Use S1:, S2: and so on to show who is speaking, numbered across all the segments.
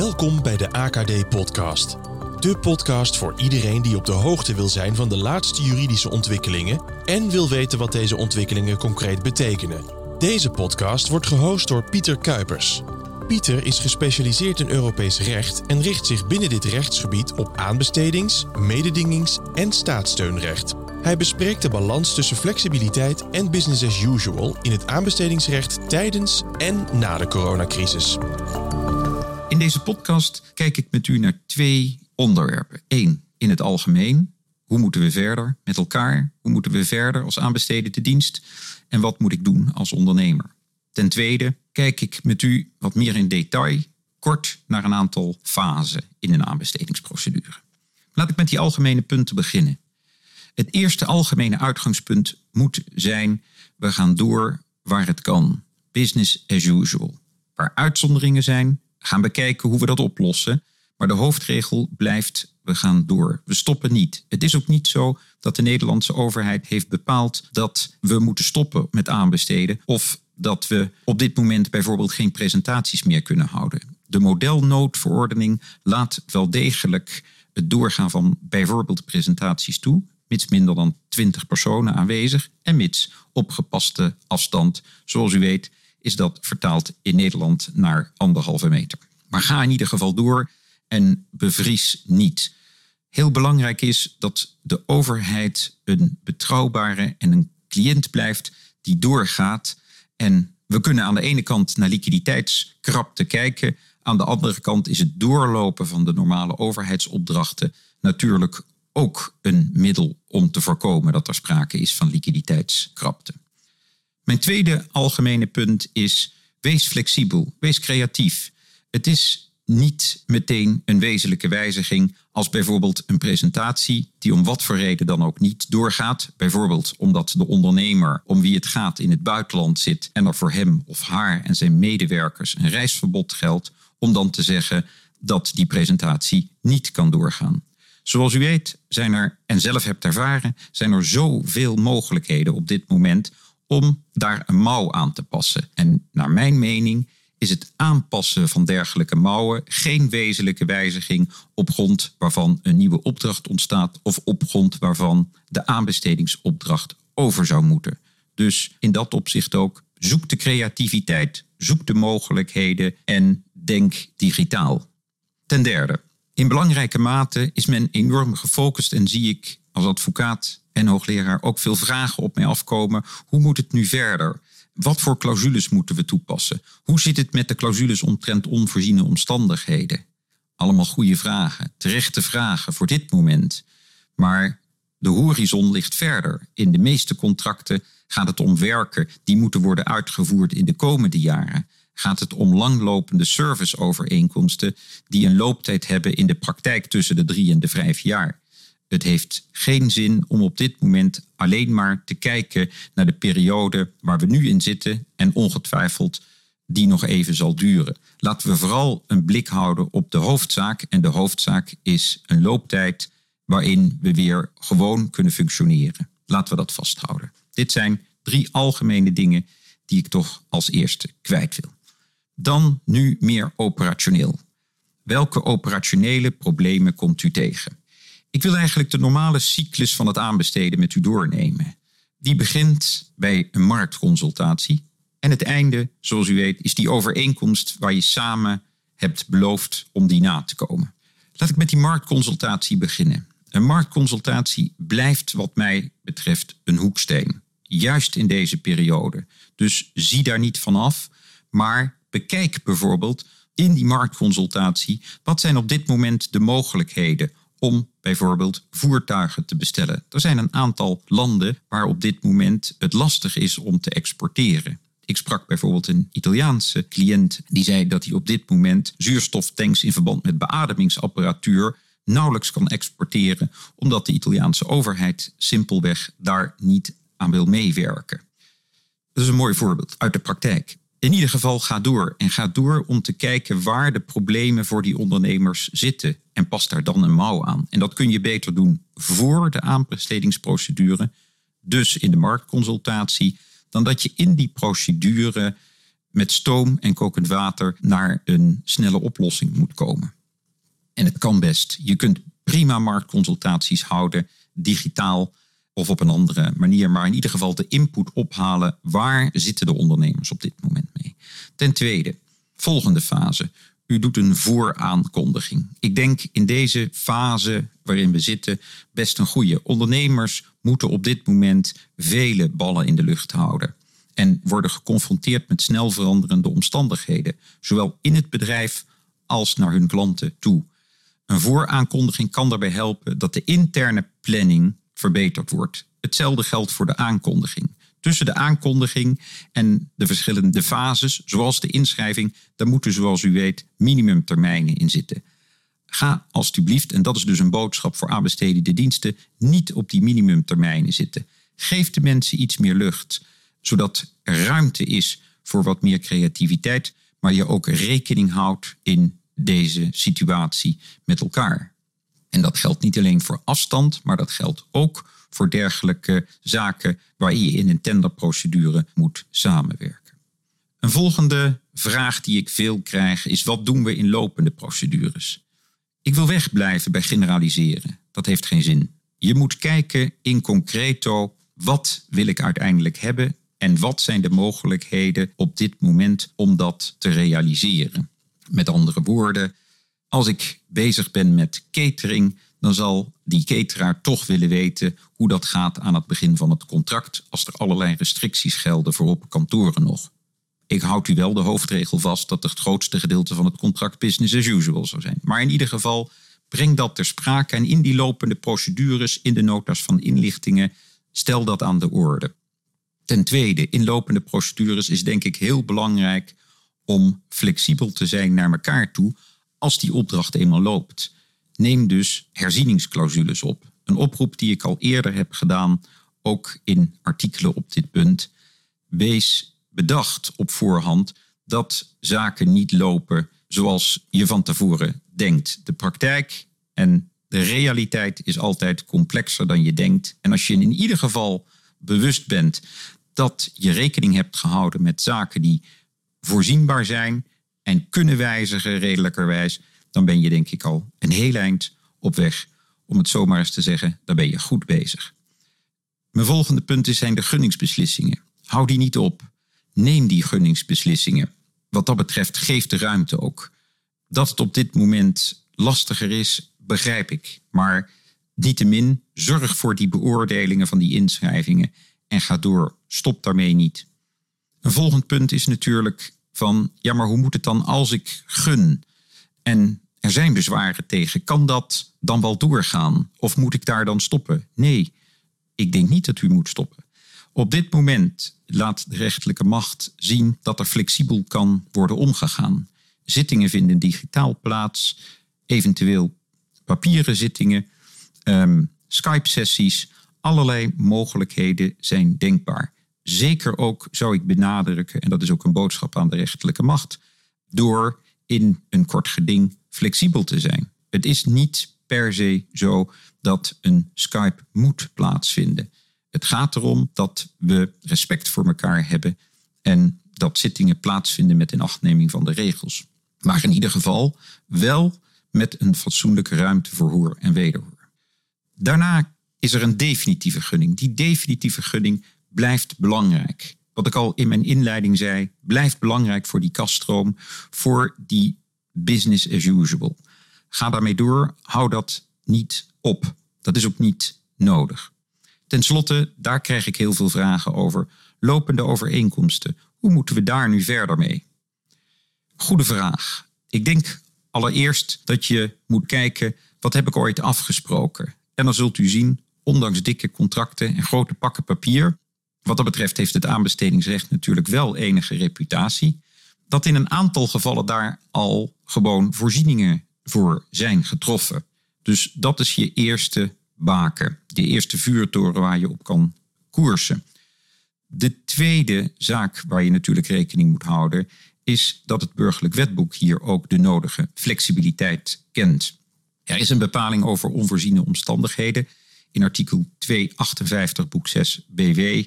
S1: Welkom bij de AKD Podcast. De podcast voor iedereen die op de hoogte wil zijn van de laatste juridische ontwikkelingen en wil weten wat deze ontwikkelingen concreet betekenen. Deze podcast wordt gehost door Pieter Kuipers. Pieter is gespecialiseerd in Europees recht en richt zich binnen dit rechtsgebied op aanbestedings-, mededingings- en staatssteunrecht. Hij bespreekt de balans tussen flexibiliteit en business as usual in het aanbestedingsrecht tijdens en na de coronacrisis.
S2: In deze podcast kijk ik met u naar twee onderwerpen. Eén, in het algemeen. Hoe moeten we verder met elkaar? Hoe moeten we verder als aanbestedende dienst? En wat moet ik doen als ondernemer? Ten tweede kijk ik met u wat meer in detail, kort naar een aantal fasen in een aanbestedingsprocedure. Laat ik met die algemene punten beginnen. Het eerste algemene uitgangspunt moet zijn: we gaan door waar het kan. Business as usual. Waar uitzonderingen zijn, gaan we kijken hoe we dat oplossen. Maar de hoofdregel blijft: we gaan door. We stoppen niet. Het is ook niet zo dat de Nederlandse overheid heeft bepaald dat we moeten stoppen met aanbesteden. Of dat we op dit moment bijvoorbeeld geen presentaties meer kunnen houden. De modelnoodverordening laat wel degelijk het doorgaan van bijvoorbeeld presentaties toe, mits minder dan 20 personen aanwezig en mits op gepaste afstand. Zoals u weet is dat vertaald in Nederland naar anderhalve meter. Maar ga in ieder geval door en bevries niet. Heel belangrijk is dat de overheid een betrouwbare en een cliënt blijft die doorgaat. En we kunnen aan de ene kant naar liquiditeitskrapte kijken. Aan de andere kant is het doorlopen van de normale overheidsopdrachten natuurlijk ook een middel om te voorkomen dat er sprake is van liquiditeitskrapte. Mijn tweede algemene punt is: wees flexibel, wees creatief. Het is niet meteen een wezenlijke wijziging als bijvoorbeeld een presentatie die om wat voor reden dan ook niet doorgaat. Bijvoorbeeld omdat de ondernemer om wie het gaat in het buitenland zit en er voor hem of haar en zijn medewerkers een reisverbod geldt, om dan te zeggen dat die presentatie niet kan doorgaan. Zoals u weet zijn er, en zelf hebt ervaren, zijn er zoveel mogelijkheden op dit moment om daar een mouw aan te passen. En naar mijn mening is het aanpassen van dergelijke mouwen geen wezenlijke wijziging op grond waarvan een nieuwe opdracht ontstaat of op grond waarvan de aanbestedingsopdracht over zou moeten. Dus in dat opzicht ook zoek de creativiteit, zoek de mogelijkheden en denk digitaal. Ten derde, in belangrijke mate is men enorm gefocust en zie ik als advocaat en hoogleraar ook veel vragen op mij afkomen. Hoe moet het nu verder? Wat voor clausules moeten we toepassen? Hoe zit het met de clausules omtrent onvoorziene omstandigheden? Allemaal goede vragen, terechte vragen voor dit moment. Maar de horizon ligt verder. In de meeste contracten gaat het om werken die moeten worden uitgevoerd in de komende jaren. Gaat het om langlopende serviceovereenkomsten die een looptijd hebben in de praktijk tussen de drie en de vijf jaar. Het heeft geen zin om op dit moment alleen maar te kijken naar de periode waar we nu in zitten en ongetwijfeld die nog even zal duren. Laten we vooral een blik houden op de hoofdzaak. En de hoofdzaak is een looptijd waarin we weer gewoon kunnen functioneren. Laten we dat vasthouden. Dit zijn drie algemene dingen die ik toch als eerste kwijt wil. Dan nu meer operationeel. Welke operationele problemen komt u tegen? Ik wil eigenlijk de normale cyclus van het aanbesteden met u doornemen. Die begint bij een marktconsultatie. En het einde, zoals u weet, is die overeenkomst waar je samen hebt beloofd om die na te komen. Laat ik met die marktconsultatie beginnen. Een marktconsultatie blijft wat mij betreft een hoeksteen. Juist in deze periode. Dus zie daar niet van af, maar bekijk bijvoorbeeld in die marktconsultatie wat zijn op dit moment de mogelijkheden om bijvoorbeeld voertuigen te bestellen. Er zijn een aantal landen waar op dit moment het lastig is om te exporteren. Ik sprak bijvoorbeeld een Italiaanse cliënt die zei dat hij op dit moment zuurstoftanks in verband met beademingsapparatuur nauwelijks kan exporteren, omdat de Italiaanse overheid simpelweg daar niet aan wil meewerken. Dat is een mooi voorbeeld uit de praktijk. In ieder geval ga door en ga door om te kijken waar de problemen voor die ondernemers zitten en pas daar dan een mouw aan. En dat kun je beter doen voor de aanbestedingsprocedure, dus in de marktconsultatie, dan dat je in die procedure met stoom en kokend water naar een snelle oplossing moet komen. En het kan best. Je kunt prima marktconsultaties houden, digitaal of op een andere manier, maar in ieder geval de input ophalen. Waar zitten de ondernemers op dit moment mee? Ten tweede, volgende fase. U doet een vooraankondiging. Ik denk in deze fase waarin we zitten best een goede. Ondernemers moeten op dit moment vele ballen in de lucht houden en worden geconfronteerd met snel veranderende omstandigheden, zowel in het bedrijf als naar hun klanten toe. Een vooraankondiging kan daarbij helpen dat de interne planning verbeterd wordt. Hetzelfde geldt voor de aankondiging. Tussen de aankondiging en de verschillende fases, zoals de inschrijving, daar moeten, zoals u weet, minimumtermijnen in zitten. Ga alstublieft, en dat is dus een boodschap voor aanbestedende diensten, niet op die minimumtermijnen zitten. Geef de mensen iets meer lucht, zodat er ruimte is voor wat meer creativiteit, maar je ook rekening houdt in deze situatie met elkaar. En dat geldt niet alleen voor afstand, maar dat geldt ook voor dergelijke zaken waar je in een tenderprocedure moet samenwerken. Een volgende vraag die ik veel krijg is: wat doen we in lopende procedures? Ik wil wegblijven bij generaliseren. Dat heeft geen zin. Je moet kijken in concreto: wat wil ik uiteindelijk hebben en wat zijn de mogelijkheden op dit moment om dat te realiseren? Met andere woorden, als ik bezig ben met catering, dan zal die cateraar toch willen weten hoe dat gaat aan het begin van het contract, als er allerlei restricties gelden voor op kantoren nog. Ik houd u wel de hoofdregel vast dat het grootste gedeelte van het contract business as usual zou zijn. Maar in ieder geval, breng dat ter sprake en in die lopende procedures, in de notas van inlichtingen, stel dat aan de orde. Ten tweede, in lopende procedures is denk ik heel belangrijk om flexibel te zijn naar elkaar toe als die opdracht eenmaal loopt. Neem dus herzieningsclausules op. Een oproep die ik al eerder heb gedaan, ook in artikelen op dit punt. Wees bedacht op voorhand dat zaken niet lopen zoals je van tevoren denkt. De praktijk en de realiteit is altijd complexer dan je denkt. En als je in ieder geval bewust bent dat je rekening hebt gehouden met zaken die voorzienbaar zijn en kunnen wijzigen redelijkerwijs, dan ben je denk ik al een heel eind op weg. Om het zomaar eens te zeggen, dan ben je goed bezig. Mijn volgende punt zijn de gunningsbeslissingen. Hou die niet op. Neem die gunningsbeslissingen. Wat dat betreft, geef de ruimte ook. Dat het op dit moment lastiger is, begrijp ik. Maar niettemin, zorg voor die beoordelingen van die inschrijvingen en ga door. Stop daarmee niet. Een volgend punt is natuurlijk van, ja, maar hoe moet het dan als ik gun? En er zijn bezwaren tegen. Kan dat dan wel doorgaan? Of moet ik daar dan stoppen? Nee, ik denk niet dat u moet stoppen. Op dit moment laat de rechterlijke macht zien dat er flexibel kan worden omgegaan. Zittingen vinden digitaal plaats, eventueel papieren zittingen, um, Skype-sessies, allerlei mogelijkheden zijn denkbaar. Zeker ook zou ik benadrukken, en dat is ook een boodschap aan de rechterlijke macht, door in een kort geding flexibel te zijn. Het is niet per se zo dat een Skype moet plaatsvinden. Het gaat erom dat we respect voor elkaar hebben en dat zittingen plaatsvinden met inachtneming van de regels. Maar in ieder geval wel met een fatsoenlijke ruimte voor hoor en wederhoor. Daarna is er een definitieve gunning. Die definitieve gunning blijft belangrijk. Wat ik al in mijn inleiding zei, blijft belangrijk voor die kaststroom, voor die business as usual. Ga daarmee door, hou dat niet op. Dat is ook niet nodig. Ten slotte, daar krijg ik heel veel vragen over. Lopende overeenkomsten. Hoe moeten we daar nu verder mee? Goede vraag. Ik denk allereerst dat je moet kijken, wat heb ik ooit afgesproken? En dan zult u zien, ondanks dikke contracten en grote pakken papier, wat dat betreft heeft het aanbestedingsrecht natuurlijk wel enige reputatie. Dat in een aantal gevallen daar al gewoon voorzieningen voor zijn getroffen. Dus dat is je eerste baken, je eerste vuurtoren waar je op kan koersen. De tweede zaak waar je natuurlijk rekening moet houden, is dat het burgerlijk wetboek hier ook de nodige flexibiliteit kent. Er is een bepaling over onvoorziene omstandigheden in artikel 258 boek 6 BW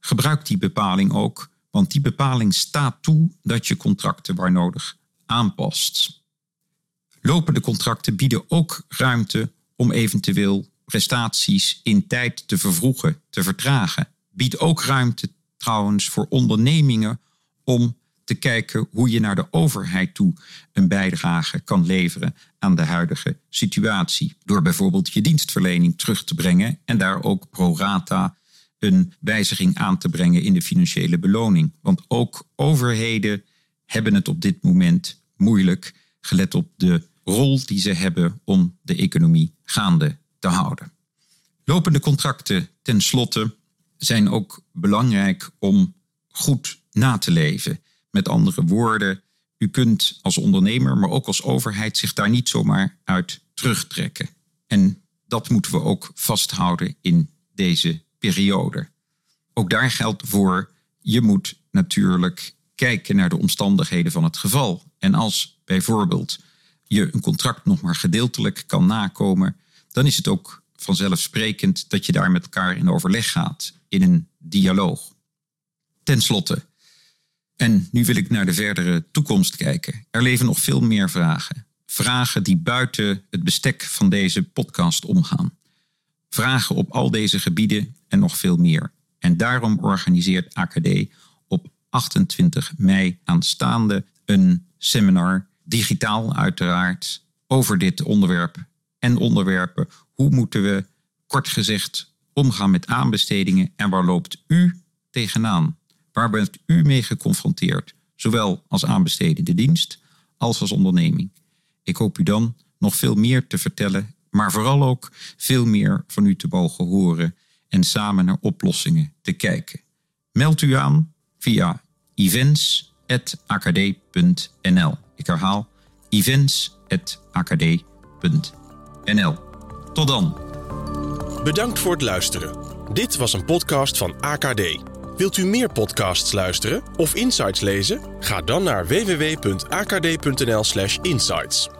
S2: gebruikt die bepaling ook Want die bepaling staat toe dat je contracten waar nodig aanpast. Lopende contracten bieden ook ruimte om eventueel prestaties in tijd te vervroegen, te vertragen. Biedt ook ruimte trouwens voor ondernemingen om te kijken hoe je naar de overheid toe een bijdrage kan leveren aan de huidige situatie. Door bijvoorbeeld je dienstverlening terug te brengen en daar ook pro rata een wijziging aan te brengen in de financiële beloning. Want ook overheden hebben het op dit moment moeilijk, gelet op de rol die ze hebben om de economie gaande te houden. Lopende contracten tenslotte zijn ook belangrijk om goed na te leven. Met andere woorden, u kunt als ondernemer, maar ook als overheid zich daar niet zomaar uit terugtrekken. En dat moeten we ook vasthouden in deze periode. Ook daar geldt voor, je moet natuurlijk kijken naar de omstandigheden van het geval. En als bijvoorbeeld je een contract nog maar gedeeltelijk kan nakomen, dan is het ook vanzelfsprekend dat je daar met elkaar in overleg gaat, in een dialoog. Ten slotte, en nu wil ik naar de verdere toekomst kijken. Er leven nog veel meer vragen. Vragen die buiten het bestek van deze podcast omgaan. Vragen op al deze gebieden en nog veel meer. En daarom organiseert AKD op 28 mei aanstaande een seminar, digitaal uiteraard, over dit onderwerp en onderwerpen. Hoe moeten we, kort gezegd, omgaan met aanbestedingen en waar loopt u tegenaan? Waar bent u mee geconfronteerd, zowel als aanbestedende dienst als als onderneming? Ik hoop u dan nog veel meer te vertellen, maar vooral ook veel meer van u te mogen horen en samen naar oplossingen te kijken. Meld u aan via events.akd.nl. Ik herhaal events.akd.nl. Tot dan.
S1: Bedankt voor het luisteren. Dit was een podcast van AKD. Wilt u meer podcasts luisteren of insights lezen? Ga dan naar www.akd.nl/insights.